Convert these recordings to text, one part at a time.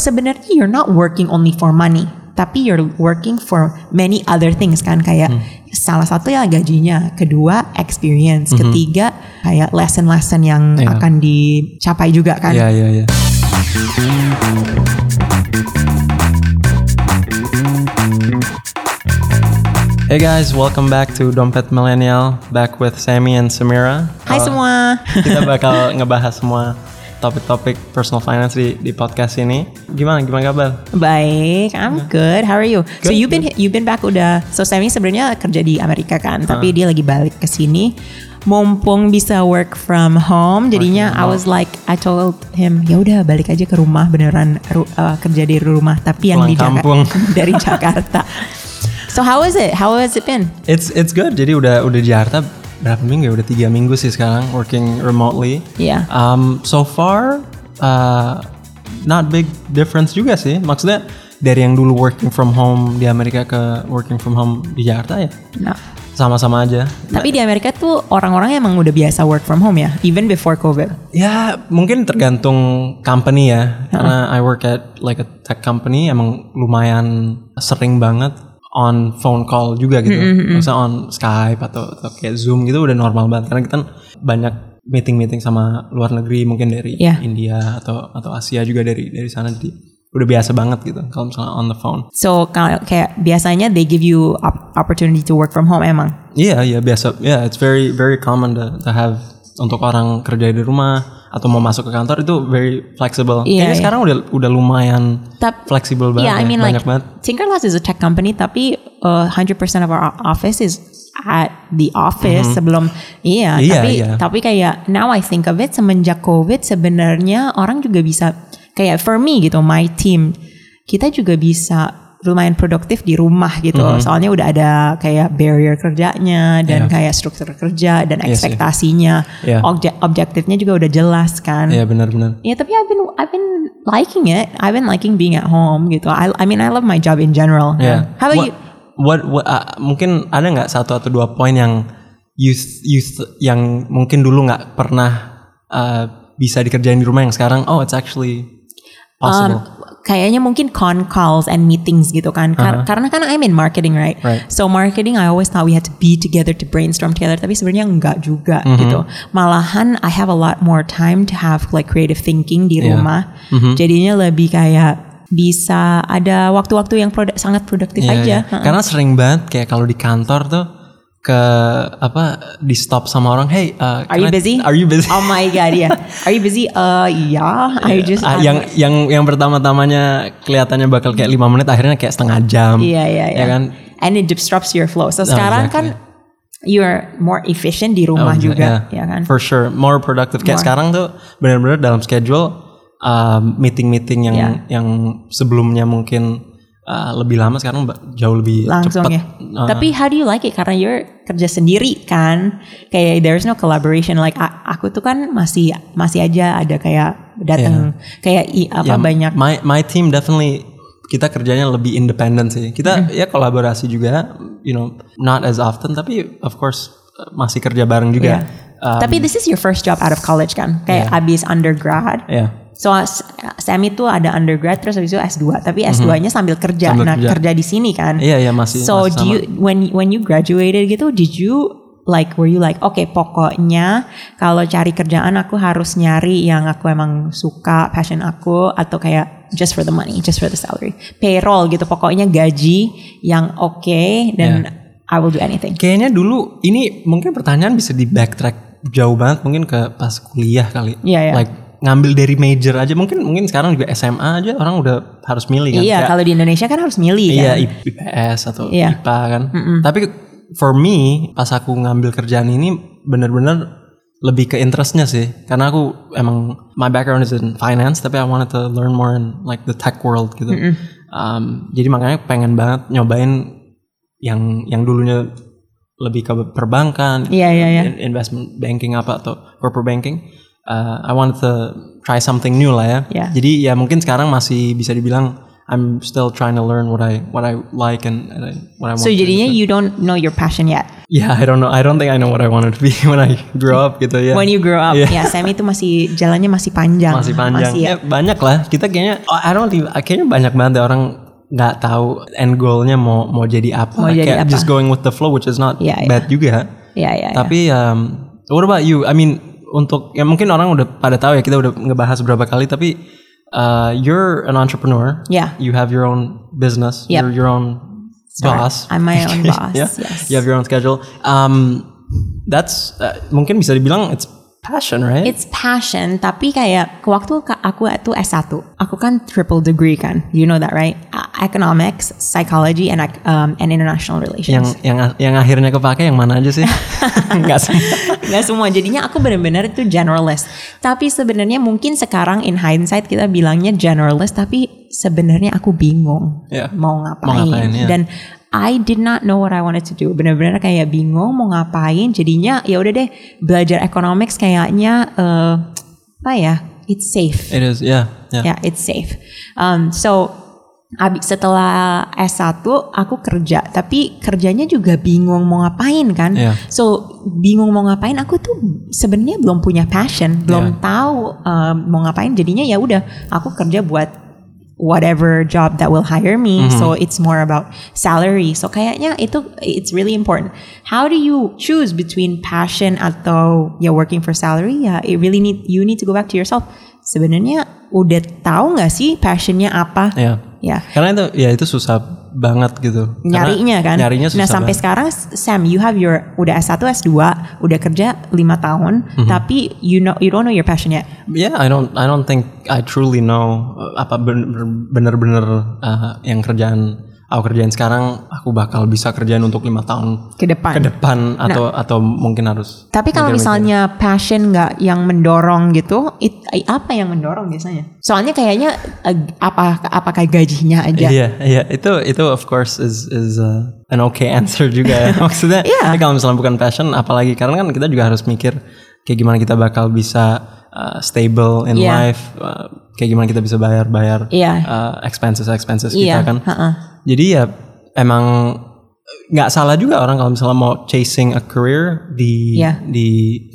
sebenarnya you're not working only for money, tapi you're working for many other things kan kayak Hmm. salah satu ya gajinya, kedua experience, ketiga kayak lesson-lesson yang Hmm. Iya. akan dicapai juga kan. Iya iya iya. Hey guys, welcome back to Dompet Millennial. Back with Sammy and Samira. Hai Uh, semua. Kita bakal ngebahas semua topik-topik personal finance di di podcast ini. Gimana gimana kabar? Baik, I'm good. How are you? so you've been you've been back udah. So Sammy sebenarnya kerja di Amerika kan, tapi dia lagi balik ke sini. Mumpung bisa work from home, jadinya I was like, I told him, ya udah balik aja ke rumah beneran ru- uh, kerja di rumah, tapi yang Pulang di Jakarta kampung. dari Jakarta. So how is it? How has it been? It's it's good. Jadi udah udah di Jakarta berapa minggu ya? Udah tiga minggu sih sekarang working remotely. Yeah. Um, so far, uh, not big difference juga sih. Maksudnya dari yang dulu working from home di Amerika ke working from home di Jakarta ya Nah, sama-sama aja. tapi di Amerika tuh orang-orang emang udah biasa work from home ya, even before COVID. Ya mungkin tergantung company ya. Karena I work at like a tech company emang lumayan sering banget on phone call juga gitu. Misalnya on Skype atau, atau kayak Zoom gitu udah normal banget. Karena kita banyak meeting-meeting sama luar negeri mungkin dari Yeah. India atau atau Asia juga dari dari sana jadi udah biasa banget gitu kalau misalnya on the phone. So kalau kayak biasanya they give you op- opportunity to work from home emang. Iya iya biasa. Ya it's very very common to, to have untuk orang kerja di rumah atau mau masuk ke kantor itu very flexible. Iya, Kayaknya iya. sekarang udah udah lumayan Tap- fleksibel banget. Yeah, I ya, mean banyak like banget. Tinkerlust is a tech company, tapi uh, 100% of our office is at the office sebelum iya, Iya, tapi iya. tapi kayak now I think of it semenjak COVID sebenarnya orang juga bisa kayak for me gitu my team kita juga bisa lumayan produktif di rumah gitu Mhm. soalnya udah ada kayak barrier kerjanya dan kayak struktur kerja dan Iya ekspektasinya Iya. Obje- objektifnya juga udah jelas kan Iya benar-benar. Ya tapi I've been I've been liking it. I've been liking being at home gitu. I I mean I love my job in general. Iya. How about what, you? What, what, uh, mungkin ada nggak satu atau dua poin yang you, you yang mungkin dulu nggak pernah uh, bisa dikerjain di rumah yang sekarang oh it's actually possible. Um, kayaknya mungkin con calls and meetings gitu kan. Kar- Karena kan I'm in marketing right? Uh-huh. Right. So marketing I always thought we had to be together to brainstorm together. Tapi sebenarnya enggak juga Mm-hmm. gitu. Malahan I have a lot more time to have like creative thinking di Yeah. rumah. Mm-hmm. Jadinya lebih kayak bisa ada waktu-waktu yang produ- sangat produktif Iya, aja. iya. Ha-ha. Karena sering banget kayak kalau di kantor tuh ke apa di stop sama orang, hey, uh, Are you I- busy? Are you busy? Oh my god, yeah. Are you busy? Uh, yeah. I just Ah, yang yang yang pertama-tamanya kelihatannya bakal kayak lima menit, akhirnya kayak setengah jam. Iya iya iya. Ya kan? And it disrupts your flow. So sekarang exactly. kan you're more efficient di rumah Oh, juga, yeah. ya kan? For sure, more productive. Kayak sekarang tuh benar-benar dalam schedule um, meeting-meeting yang Yeah. yang sebelumnya mungkin uh, lebih lama sekarang jauh lebih Langsung cepat. ya. Tapi how do you like it? Karena you're kerja sendiri kan, kayak there's no collaboration. Like aku tuh kan masih masih aja ada kayak datang kayak i- apa Ya, banyak. My my team definitely kita kerjanya lebih independen sih. Kita Mm-hmm. ya kolaborasi juga, you know, not as often tapi of course uh, masih kerja bareng juga. Um, Tapi this is your first job out of college kan? Kayak abis undergrad. ya. So S- Sammy tuh ada undergrad terus habis itu S2, tapi S2-nya sambil kerja. Sambil nah, kerja. kerja di sini kan. Iya, iya, masih- So masih do you when when you graduated gitu, did you like were you like oke pokoknya kalau cari kerjaan aku harus nyari yang aku emang suka, passion aku atau kayak just for the money, just for the salary. Payroll gitu pokoknya gaji yang oke dan I will do anything. Kayaknya dulu ini mungkin pertanyaan bisa di backtrack jauh banget mungkin ke pas kuliah kali. Iya, iya. Like ngambil dari major aja mungkin mungkin sekarang juga SMA aja orang udah harus milih kan. Iya, kalau di Indonesia kan harus milih Iya, kan. IPS atau Iya. IPA kan. Tapi for me pas aku ngambil kerjaan ini bener-bener lebih ke interestnya sih. Karena aku emang my background is in finance tapi I wanted to learn more in like the tech world gitu. Um, jadi makanya pengen banget nyobain yang yang dulunya lebih ke perbankan, iya, iya. in- investment banking apa atau corporate banking. Uh, I wanted to try something new lah ya. Iya. Jadi ya mungkin sekarang masih bisa dibilang I'm still trying to learn what I what I like and, and what I want. So jadinya you don't know your passion yet. Yeah, I don't know. I don't think I know what I wanted to be when I grow up gitu ya. When you grow up, Yeah. ya Sam itu masih jalannya masih panjang. masih panjang. Masih ya. ya banyak lah. Kita kayaknya oh, I don't even, kayaknya banyak banget ya orang nggak tahu end goalnya mau mau jadi apa. Mau jadi Kayak apa. just going with the flow which is not Yeah, bad juga. Ya, ya, ya. Tapi um, what about you? I mean untuk ya mungkin orang udah pada tahu ya kita udah ngebahas beberapa kali tapi uh, you're an entrepreneur. Yeah. You have your own business. Yep. You're your own boss. I'm my own boss, yeah. yes. You have your own schedule. Um, that's uh, mungkin bisa dibilang it's passion, right? It's passion, tapi kayak waktu aku tuh S1, aku kan triple degree kan, you know that right? Economics, psychology, and um, and international yang relations. yang yang akhirnya kepake yang mana aja sih? Enggak semua. Nggak semua, jadinya aku benar-benar itu generalist. Tapi sebenarnya mungkin sekarang in hindsight kita bilangnya generalist, tapi sebenarnya aku bingung Ya. mau ngapain. Mau ngapain, ya. Dan I did not know what I wanted to do. Benar-benar kayak bingung mau ngapain. Jadinya ya udah deh belajar economics kayaknya eh, apa ya? It's safe. It is, yeah, yeah. Ya, it's safe. Um, so abis setelah S1 aku kerja, tapi kerjanya juga bingung mau ngapain kan. Iya. So bingung mau ngapain, aku tuh sebenarnya belum punya passion, belum tahu um, mau ngapain. Jadinya ya udah, aku kerja buat whatever job that will hire me. So it's more about salary. So kayaknya itu it's really important. How do you choose between passion atau ya working for salary? Ya, it really need you need to go back to yourself. Sebenarnya udah tahu nggak sih passionnya apa? Iya. Ya, Karena itu ya itu susah banget gitu. Karena nyarinya kan. Nyarinya susah nah sampai banget. sekarang Sam, you have your udah S1, S2, udah kerja lima tahun, Mhm. tapi you know you don't know your passion yet. Yeah, I don't I don't think I truly know uh, apa ben- bener-bener uh, yang kerjaan aku kerjain sekarang aku bakal bisa kerjain untuk lima tahun Ke depan. ke depan atau atau mungkin harus Tapi kalau misalnya passion nggak yang mendorong gitu, it- apa yang mendorong biasanya? Soalnya kayaknya eh, apa apakah gajinya aja? Iya, iya itu itu of course is is uh, an okay answer juga ya. Maksudnya ya kalau misalnya bukan passion apalagi karena kan kita juga harus mikir kayak gimana kita bakal bisa uh, stable in Iya. life, uh, kayak gimana kita bisa bayar-bayar Iya. uh, expenses expenses Iya, kita kan. heeh. Jadi ya emang nggak salah juga orang kalau misalnya mau chasing a career di Iya. di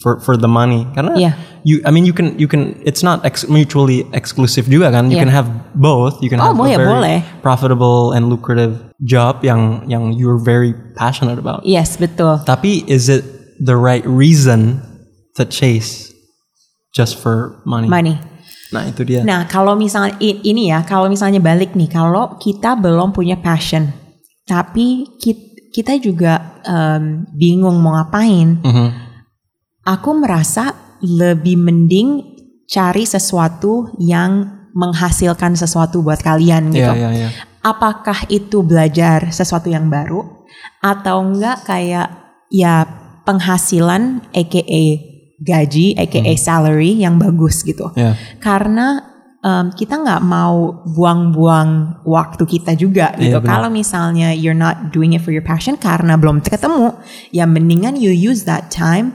for for the money karena Iya. you I mean you can you can it's not ex- mutually exclusive juga kan you Iya. can have both you can Oh, have boleh, a very boleh. profitable and lucrative job yang yang you're very passionate about Yes, betul. tapi is it the right reason to chase just for money Money. nah itu dia Nah, kalau misalnya ini ya, kalau misalnya balik nih, kalau kita belum punya passion, tapi ki- kita juga em, bingung mau ngapain, Mhm. aku merasa lebih mending cari sesuatu yang menghasilkan sesuatu buat kalian gitu. Iya, iya, iya. Apakah itu belajar sesuatu yang baru atau enggak kayak ya penghasilan aka gaji aka Hmm. salary yang bagus gitu. Iya. Karena em, kita nggak mau buang-buang waktu kita juga gitu. Iya, benar. Kalau misalnya you're not doing it for your passion karena belum ketemu, ya mendingan you use that time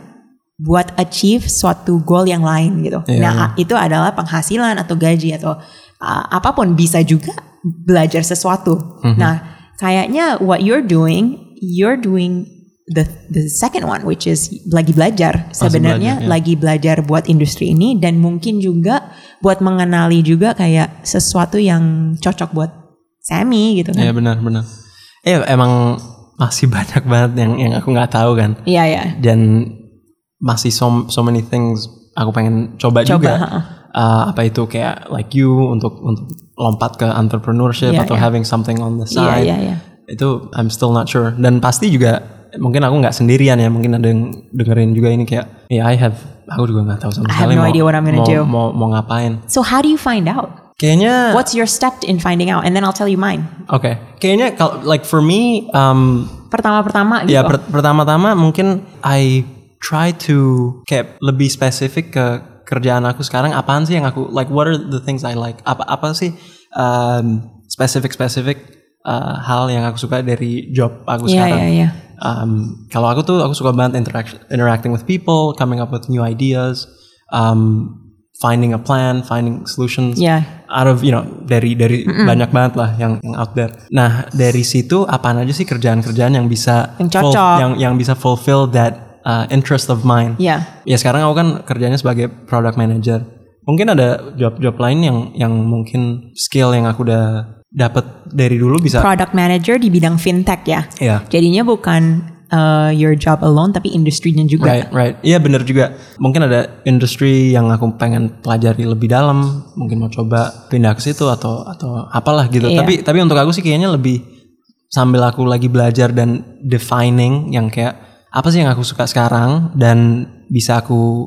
buat achieve suatu goal yang lain gitu. Iya, nah, itu adalah penghasilan atau gaji atau uh, apa pun bisa juga belajar sesuatu. Mhm. Nah, kayaknya what you're doing, you're doing the the second one which is lagi belajar. Sebenarnya belajar, ya. lagi belajar buat industri ini dan mungkin juga buat mengenali juga kayak sesuatu yang cocok buat Sammy gitu Iya kan. benar benar. Eh emang masih banyak banget yang yang aku nggak tahu kan. Iya ya. Dan masih so so many things aku pengen coba, Coba, juga. ha-ha. Uh, apa itu kayak like you untuk untuk lompat ke entrepreneurship Iya, atau iya. having something on the Iya side. iya iya. Itu I'm still not sure. Dan pasti juga mungkin aku nggak sendirian ya. Mungkin ada yang dengerin juga ini kayak ya I have aku juga nggak tahu sama sekali no mau, idea what I'm gonna mau, do. mau mau ngapain. So how do you find out? Kayaknya What's your step in finding out? And then I'll tell you mine. Oke, kayaknya kalau like for me, um, Pertama-pertama gitu. ya per- pertama-tama mungkin I try to kayak lebih spesifik ke kerjaan aku sekarang apaan sih yang aku like what are the things I like apa apa sih um, spesifik spesifik uh, hal yang aku suka dari job aku Iya sekarang. iya iya. Um, kalau aku tuh aku suka banget interact, interacting with people, coming up with new ideas. Um, finding a plan, finding solutions Yeah. out of you know dari dari banyak banget lah yang yang out there. Nah dari situ apaan aja sih kerjaan-kerjaan yang bisa Yang cocok. yang yang bisa fulfill that uh, interest of mine. Yeah. Ya sekarang aku kan kerjanya sebagai product manager. Mungkin ada job-job lain yang yang mungkin skill yang aku udah dapat dari dulu bisa. Product manager di bidang fintech ya. Iya. Jadinya bukan uh, your job alone tapi industrinya juga. Right, right. Iya bener juga. Mungkin ada industri yang aku pengen pelajari lebih dalam. Mungkin mau coba pindah ke situ atau atau apalah gitu. Iya. Tapi tapi untuk aku sih kayaknya lebih sambil aku lagi belajar dan defining yang kayak apa sih yang aku suka sekarang dan bisa aku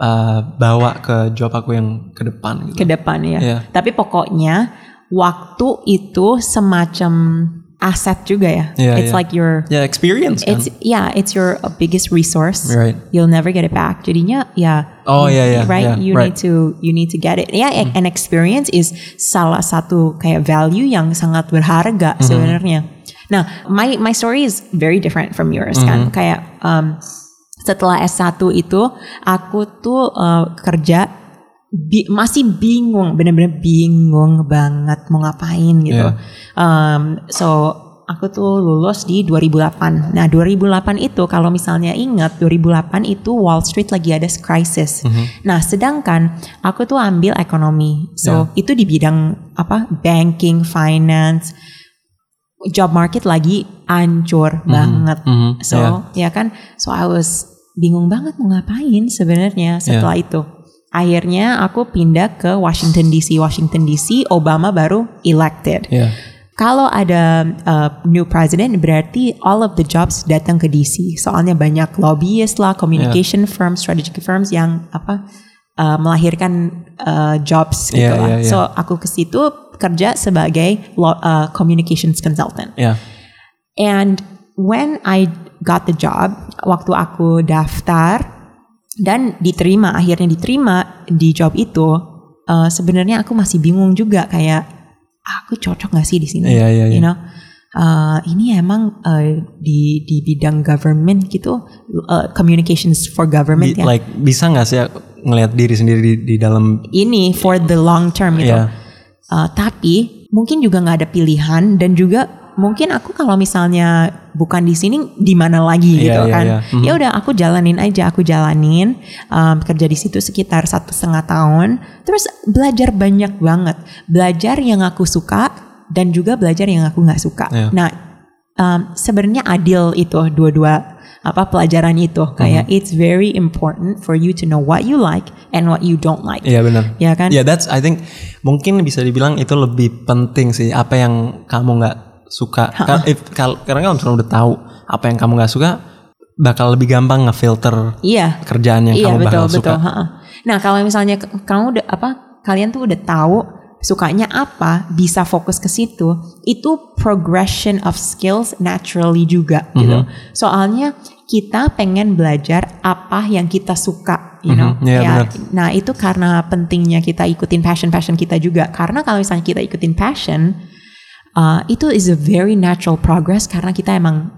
uh, bawa ke job aku yang ke depan gitu. ke depan ya. Iya. Tapi pokoknya waktu itu semacam aset juga ya. Iya, it's iya. like your Ya experience kan. it's yeah, it's your biggest resource. Right. You'll never get it back. Jadinya ya Oh, iya, iya, right iya, you right. need to you need to get it. Ya an experience is salah satu kayak value yang sangat berharga Mm-hmm. sebenarnya. Nah, my my story is very different from yours kan. Mm-hmm. Kayak um, setelah S1 itu aku tuh uh, kerja bi- masih bingung, bener-bener bingung banget mau ngapain gitu. Iya. Um, so aku tuh lulus di 2008. Nah 2008 itu kalau misalnya ingat 2008 itu Wall Street lagi ada crisis. Nah sedangkan aku tuh ambil ekonomi. So itu di bidang apa banking, finance, job market lagi ancur banget. Mhm, So ya kan, so I was bingung banget mau ngapain sebenarnya setelah itu. Akhirnya aku pindah ke Washington DC. Washington DC, Obama baru elected. Ya. Kalau ada uh, new president berarti all of the jobs datang ke DC. Soalnya banyak lobbyist lah, communication firms, strategic firms yang apa uh, melahirkan uh, jobs gitu Iya, lah. iya, iya. So aku ke situ kerja sebagai lo- uh, communications consultant. Ya. And when I got the job, waktu aku daftar dan diterima, akhirnya diterima di job itu, uh, sebenarnya aku masih bingung juga kayak aku cocok gak sih di sini? Iya, iya, iya. You know, Uh, ini emang uh, di di bidang government gitu, uh, communications for government Bi- ya. like bisa nggak sih ngelihat diri sendiri di, di dalam ini for the long term gitu. Iya. Uh, tapi mungkin juga nggak ada pilihan dan juga mungkin aku kalau misalnya bukan di sini di mana lagi Iya, gitu iya, kan. iya. Mhm. Ya udah aku jalanin aja, aku jalanin um, kerja di situ sekitar satu setengah tahun. Terus belajar banyak banget, belajar yang aku suka dan juga belajar yang aku nggak suka. Iya. Nah um, sebenarnya adil itu dua-dua apa pelajaran itu kayak Mhm. it's very important for you to know what you like and what you don't like. Iya benar. Ya kan? Ya that's I think mungkin bisa dibilang itu lebih penting sih apa yang kamu nggak suka. If- kal- Karena kalau misalnya udah tahu apa yang kamu nggak suka, bakal lebih gampang ngefilter Iya. kerjaan yang iya kamu betul bakal betul. suka. Nah kalau misalnya kamu udah apa kalian tuh udah tahu sukanya apa, bisa fokus ke situ, itu progression of skills naturally juga gitu. Mhm. Soalnya kita pengen belajar apa yang kita suka, you know. Mhm, iya, Ya, benar. nah itu karena pentingnya kita ikutin passion passion kita juga. Karena kalau misalnya kita ikutin passion, uh, itu is a very natural progress karena kita emang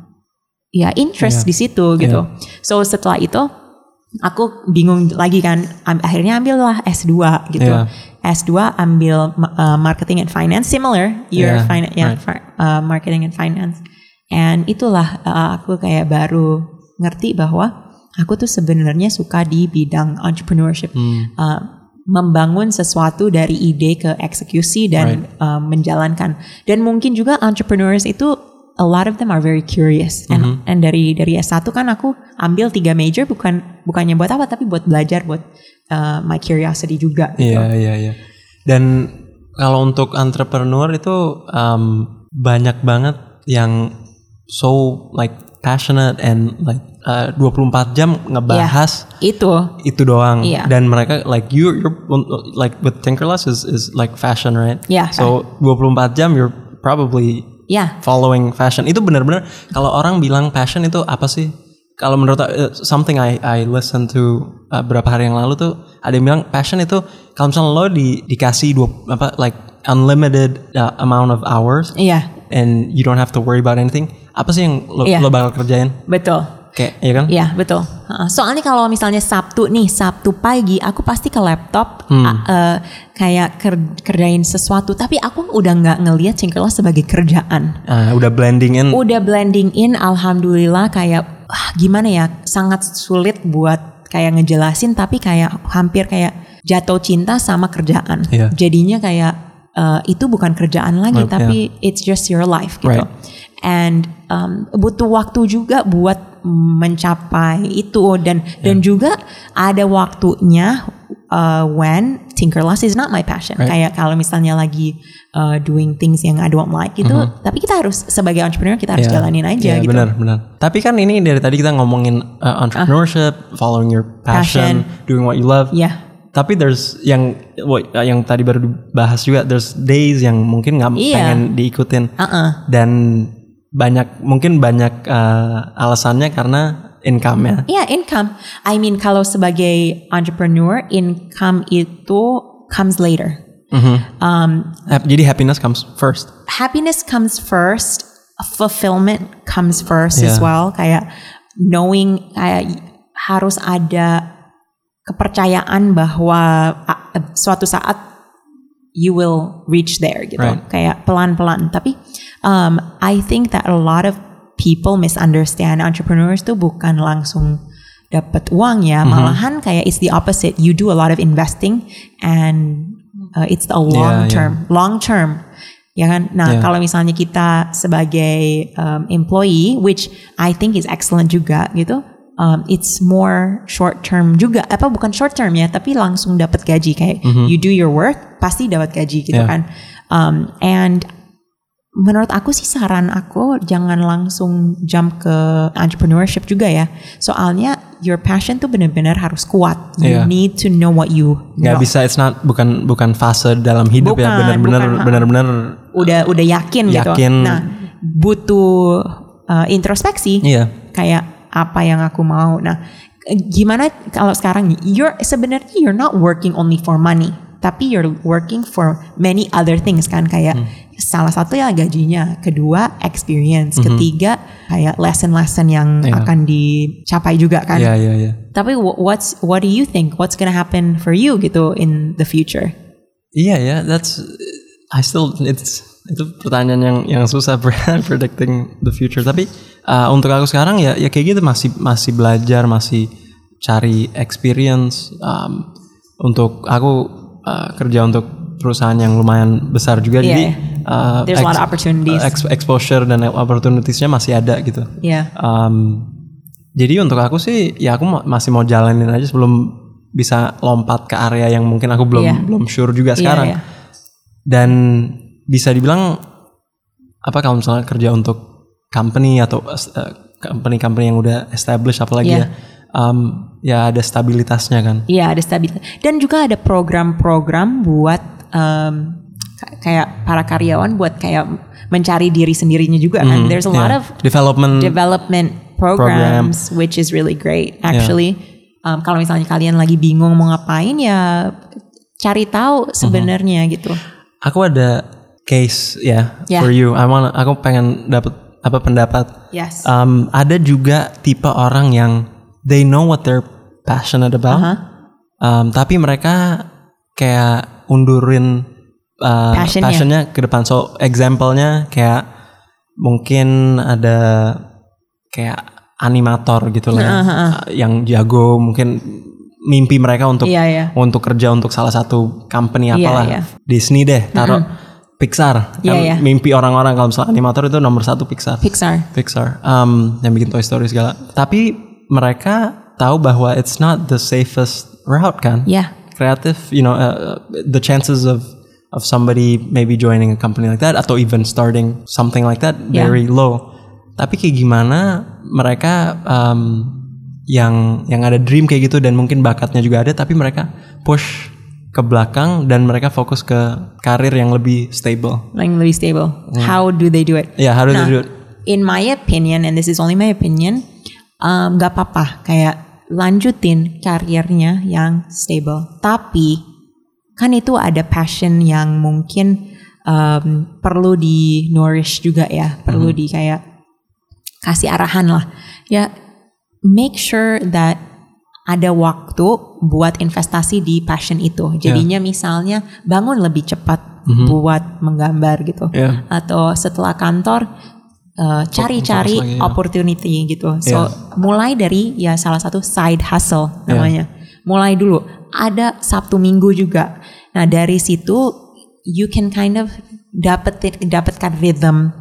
ya interest Iya. di situ gitu. So setelah itu aku bingung lagi kan Am- akhirnya ambillah S2 gitu. Iya. S2 ambil uh, marketing and finance similar your Iya, finance ya right. uh, marketing and finance. And itulah uh, aku kayak baru ngerti bahwa aku tuh sebenarnya suka di bidang entrepreneurship. Hmm. Uh, membangun sesuatu dari ide ke eksekusi dan uh, menjalankan. Dan mungkin juga entrepreneurs itu a lot of them are very curious. And, Mm-hmm. and dari dari S1 kan aku ambil tiga major bukan bukannya buat apa tapi buat belajar buat uh, my curiosity juga gitu. Iya iya iya. Dan kalau untuk entrepreneur itu um, banyak banget yang so like passionate and like uh, 24 jam ngebahas Itu. itu doang. Iya. dan mereka like you you're like with Tinkerless is is like fashion right? Iya, so 24 jam you're probably ya. following fashion. Itu benar-benar kalau orang bilang passion itu apa sih? Kalau menurut uh, something I I listen to uh, berapa hari yang lalu tuh ada yang bilang passion itu kalau misalnya lo di, dikasih dua apa like unlimited uh, amount of hours iya. and you don't have to worry about anything apa sih yang lo, Iya. lo bakal kerjain betul. Kayak ya kan? Iya betul. Soalnya kalau misalnya Sabtu nih, Sabtu pagi, aku pasti ke laptop Hmm. eh, kayak ker- kerjain sesuatu. Tapi aku udah nggak ngelihat Tinkerless sebagai kerjaan. Ah, udah blending in. Udah blending in, alhamdulillah kayak ah, gimana ya, sangat sulit buat kayak ngejelasin. Tapi kayak hampir kayak jatuh cinta sama kerjaan. Iya. Jadinya kayak eh, itu bukan kerjaan lagi, Right, tapi it's just your life gitu. Right. And um, butuh waktu juga buat mencapai itu dan dan juga ada waktunya uh, when Tinkerlust is not my passion. Right. Kayak kalau misalnya lagi uh, doing things yang I don't like gitu, tapi kita harus sebagai entrepreneur kita harus Ya. jalanin aja Ya, gitu. Benar, benar. Tapi kan ini dari tadi kita ngomongin uh, entrepreneurship, following your passion, doing what you love. Ya. Tapi there's yang what- yang tadi baru dibahas juga there's days yang mungkin nggak Iya. pengen diikutin Uh-uh. dan banyak mungkin banyak uh, alasannya karena income ya. Iya income. I mean kalau sebagai entrepreneur income itu comes later. Um, Hap- Jadi happiness comes first. happiness comes first, fulfillment comes first as Yeah. well. Kayak knowing kayak harus ada kepercayaan bahwa suatu saat you will reach there gitu. Right. Kayak pelan-pelan. Tapi um, I think that a lot of people misunderstand entrepreneurs tuh bukan langsung dapat uang ya, Mm-hmm. malahan kayak it's the opposite. You do a lot of investing and uh, it's a long yeah. term, long term. Ya kan? Nah, Yeah. kalau misalnya kita sebagai um, employee, which I think is excellent juga gitu, um, it's more short term juga. Apa bukan short term ya, tapi langsung dapat gaji kayak you do your work pasti dapat gaji gitu Yeah. kan. Um, and menurut aku sih saran aku jangan langsung jump ke entrepreneurship juga ya. Soalnya your passion tuh benar-benar harus kuat. You Iya. need to know what you know. bisa it's not bukan bukan fase dalam hidup ya Bukan, benar-benar bukan, ha. benar-benar udah udah yakin, gitu. Yakin. Nah, butuh uh, introspeksi. iya. Kayak apa yang aku mau. Nah, gimana kalau sekarang you're sebenarnya you're not working only for money, tapi you're working for many other things kan kayak Hmm. salah satu ya gajinya, kedua experience, ketiga kayak lesson-lesson yang Hmm. Iya. akan dicapai juga kan. Iya, iya, iya. Tapi wh- what's what do you think? What's gonna happen for you gitu in the future? Iya ya, that's I still it's itu pertanyaan yang yang susah predicting the future. Tapi uh, untuk aku sekarang ya ya kayak gitu masih masih belajar, masih cari experience. Um, untuk aku uh, kerja untuk perusahaan yang lumayan besar juga, Iya, jadi iya. uh, There's a lot of opportunities. ex- exposure dan opportunitiesnya masih ada gitu. Ya. Um, jadi untuk aku sih ya aku ma- masih mau jalanin aja sebelum bisa lompat ke area yang mungkin aku belum Iya. belum sure juga Iya, sekarang. iya. Dan bisa dibilang apa kalau misalnya kerja untuk company atau uh, company-company yang udah established apalagi Iya. ya um, ya ada stabilitasnya kan. Iya ada stabilitas dan juga ada program-program buat um, ka- kayak para karyawan buat kayak mencari diri sendirinya juga kan. There's a lot Ya, of development development programs which is really great Ya. actually. Um, kalau misalnya kalian lagi bingung mau ngapain ya cari tahu sebenarnya gitu. aku ada case ya Ya. for you. I wanna, aku pengen dapat apa pendapat Yes. Um, ada juga tipe orang yang they know what they're passionate about, Aha. um, tapi mereka kayak undurin uh, Passionnya. passionnya ke depan. So example-nya kayak mungkin ada kayak animator gitu lah, ya, uh, yang jago mungkin mimpi mereka untuk Iya, iya. untuk kerja untuk salah satu company Iya, apalah iya. Disney deh taruh Pixar Iya, kan iya. mimpi orang-orang kalau misalnya animator itu nomor satu Pixar Pixar. Pixar um, yang bikin Toy Story segala. Tapi mereka tahu bahwa it's not the safest route kan. Ya. Kreatif, you know, uh, the chances of of somebody maybe joining a company like that atau even starting something like that Yeah. very low. Tapi kayak gimana mereka um, yang yang ada dream kayak gitu dan mungkin bakatnya juga ada tapi mereka push ke belakang dan mereka fokus ke karir yang lebih stable. Like lebih stable. How do they do it? Ya, how do they Nah, do it? In my opinion, and this is only my opinion, um, gak apa-apa kayak lanjutin karirnya yang stable. Tapi kan itu ada passion yang mungkin um, perlu di nourish juga ya, perlu di kayak kasih arahan lah. Ya make sure that ada waktu buat investasi di passion itu. Jadinya misalnya bangun lebih cepat buat menggambar gitu. Yeah. Atau setelah kantor uh, cari-cari lagi, ya. opportunity gitu. So Yeah. mulai dari ya salah satu side hustle namanya. Mulai dulu. Ada Sabtu Minggu juga. Nah dari situ you can kind of dapetin dapatkan rhythm.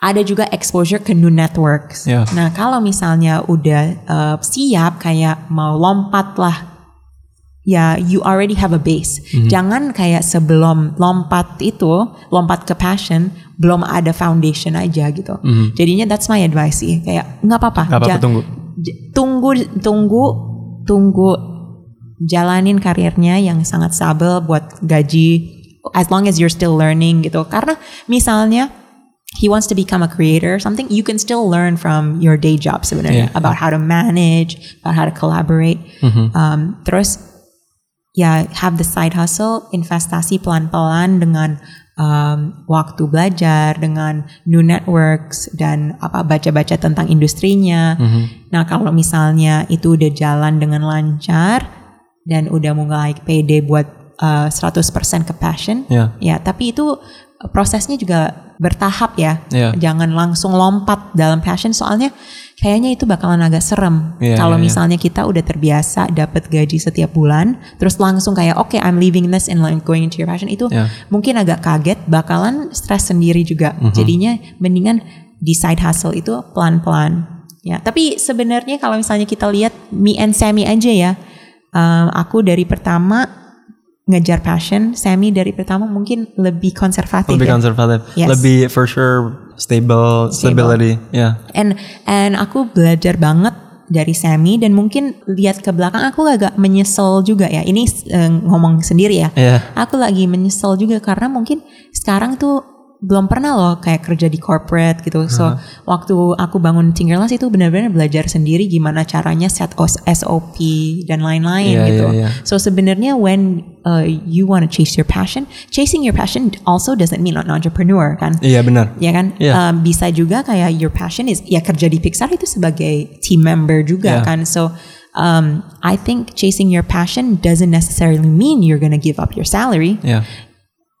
Ada juga exposure ke new networks. Yeah. Nah kalau misalnya udah uh, siap kayak mau lompat lah ya you already have a base. Jangan kayak sebelum lompat itu, lompat ke passion, belum ada foundation aja gitu. Jadinya that's my advice sih. Kayak nggak apa-apa. Nggak apa-apa, Ja- tunggu. j- tunggu, tunggu, tunggu. Jalanin karirnya yang sangat stabil buat gaji. As long as you're still learning gitu. Karena misalnya he wants to become a creator, something you can still learn from your day job sebenarnya Yeah. about how to manage, about how to collaborate. Um, terus ya have the side hustle, investasi pelan-pelan dengan um, waktu belajar, dengan new networks dan apa baca-baca tentang industrinya. Nah kalau misalnya itu udah jalan dengan lancar dan udah mulai pede buat uh, 100% ke passion, Ya. ya tapi itu prosesnya juga bertahap ya. Iya. Jangan langsung lompat dalam passion soalnya kayaknya itu bakalan agak serem. Iya, Kalau iya, iya. misalnya kita udah terbiasa dapat gaji setiap bulan, terus langsung kayak oke I'm leaving this and like going into your passion itu Iya. mungkin agak kaget, bakalan stres sendiri juga. Mhm. Jadinya mendingan di side hustle itu pelan-pelan. Ya, tapi sebenarnya kalau misalnya kita lihat me and Sammy aja ya, um, aku dari pertama ngejar passion, Sammy dari pertama mungkin lebih konservatif Lebih ya. konservatif. Yes. Lebih for sure stable, stability. Ya. And and aku belajar banget dari Sammy dan mungkin lihat ke belakang aku agak menyesal juga ya. Ini eh, ngomong sendiri ya. Iya. Aku lagi menyesal juga karena mungkin sekarang tuh belum pernah loh kayak kerja di corporate gitu. So waktu aku bangun Tinkerless itu benar-benar belajar sendiri gimana caranya set OS SOP dan lain-lain Iya, gitu. iya, iya. So sebenarnya when uh, you want to chase your passion, chasing your passion also doesn't mean an entrepreneur kan? Iya benar. ya kan Iya. Um, bisa juga kayak your passion is ya kerja di Pixar itu sebagai team member juga Iya. kan so um, I think chasing your passion doesn't necessarily mean you're gonna give up your salary Iya.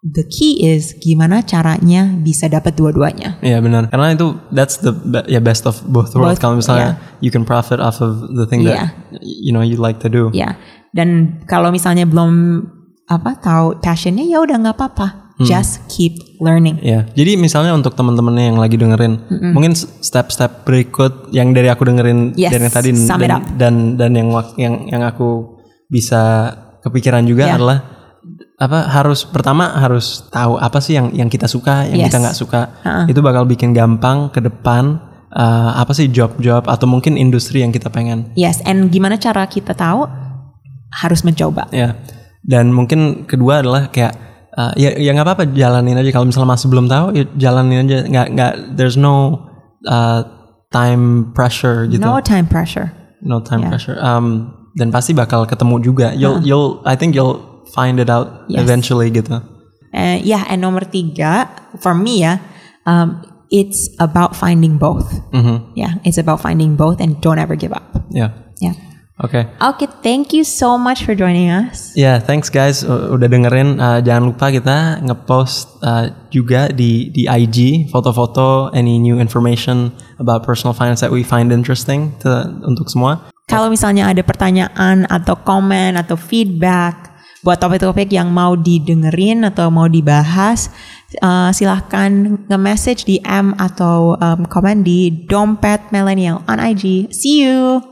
The key is gimana caranya bisa dapat dua-duanya Iya benar. Karena itu that's the ya best of both worlds. Kalau misalnya you can profit off of the thing Yeah. that you know you like to do. ya dan kalau misalnya belum apa tahu passionnya ya udah nggak apa-apa Hmm. just keep learning Ya, jadi misalnya untuk teman-teman yang lagi dengerin, mungkin step-step berikut yang dari aku dengerin Yes, dari yang tadi dan, up. dan dan yang yang yang aku bisa kepikiran juga Ya. adalah apa harus pertama harus tahu apa sih yang yang kita suka, yang Yes. kita nggak suka. Itu bakal bikin gampang ke depan eh, apa sih job-job atau mungkin industri yang kita pengen. yes and gimana cara kita tahu harus mencoba Ya. Dan mungkin kedua adalah kayak uh, ya ya nggak apa-apa jalanin aja kalau misalnya masih belum tahu ya jalanin aja nggak nggak there's no uh, time pressure gitu. no time pressure No time Yeah. pressure. Um dan pasti bakal ketemu juga. You'll you'll I think you'll find it out Yes. eventually gitu. Eh, ya, and nomor tiga, for me ya, um, it's about finding both. Mhm. Yeah, it's about finding both and don't ever give up. Ya. Yeah. Oke. Okay, thank you so much for joining us. Ya, thanks guys udah dengerin. Uh, jangan lupa kita ngepost uh, juga di di IG foto-foto any new information about personal finance that we find interesting to, untuk semua. Kalau misalnya ada pertanyaan atau komen atau feedback buat topik-topik yang mau didengerin atau mau dibahas, uh, silahkan nge-message di M atau um, komen di Dompet Millennial on IG. See you!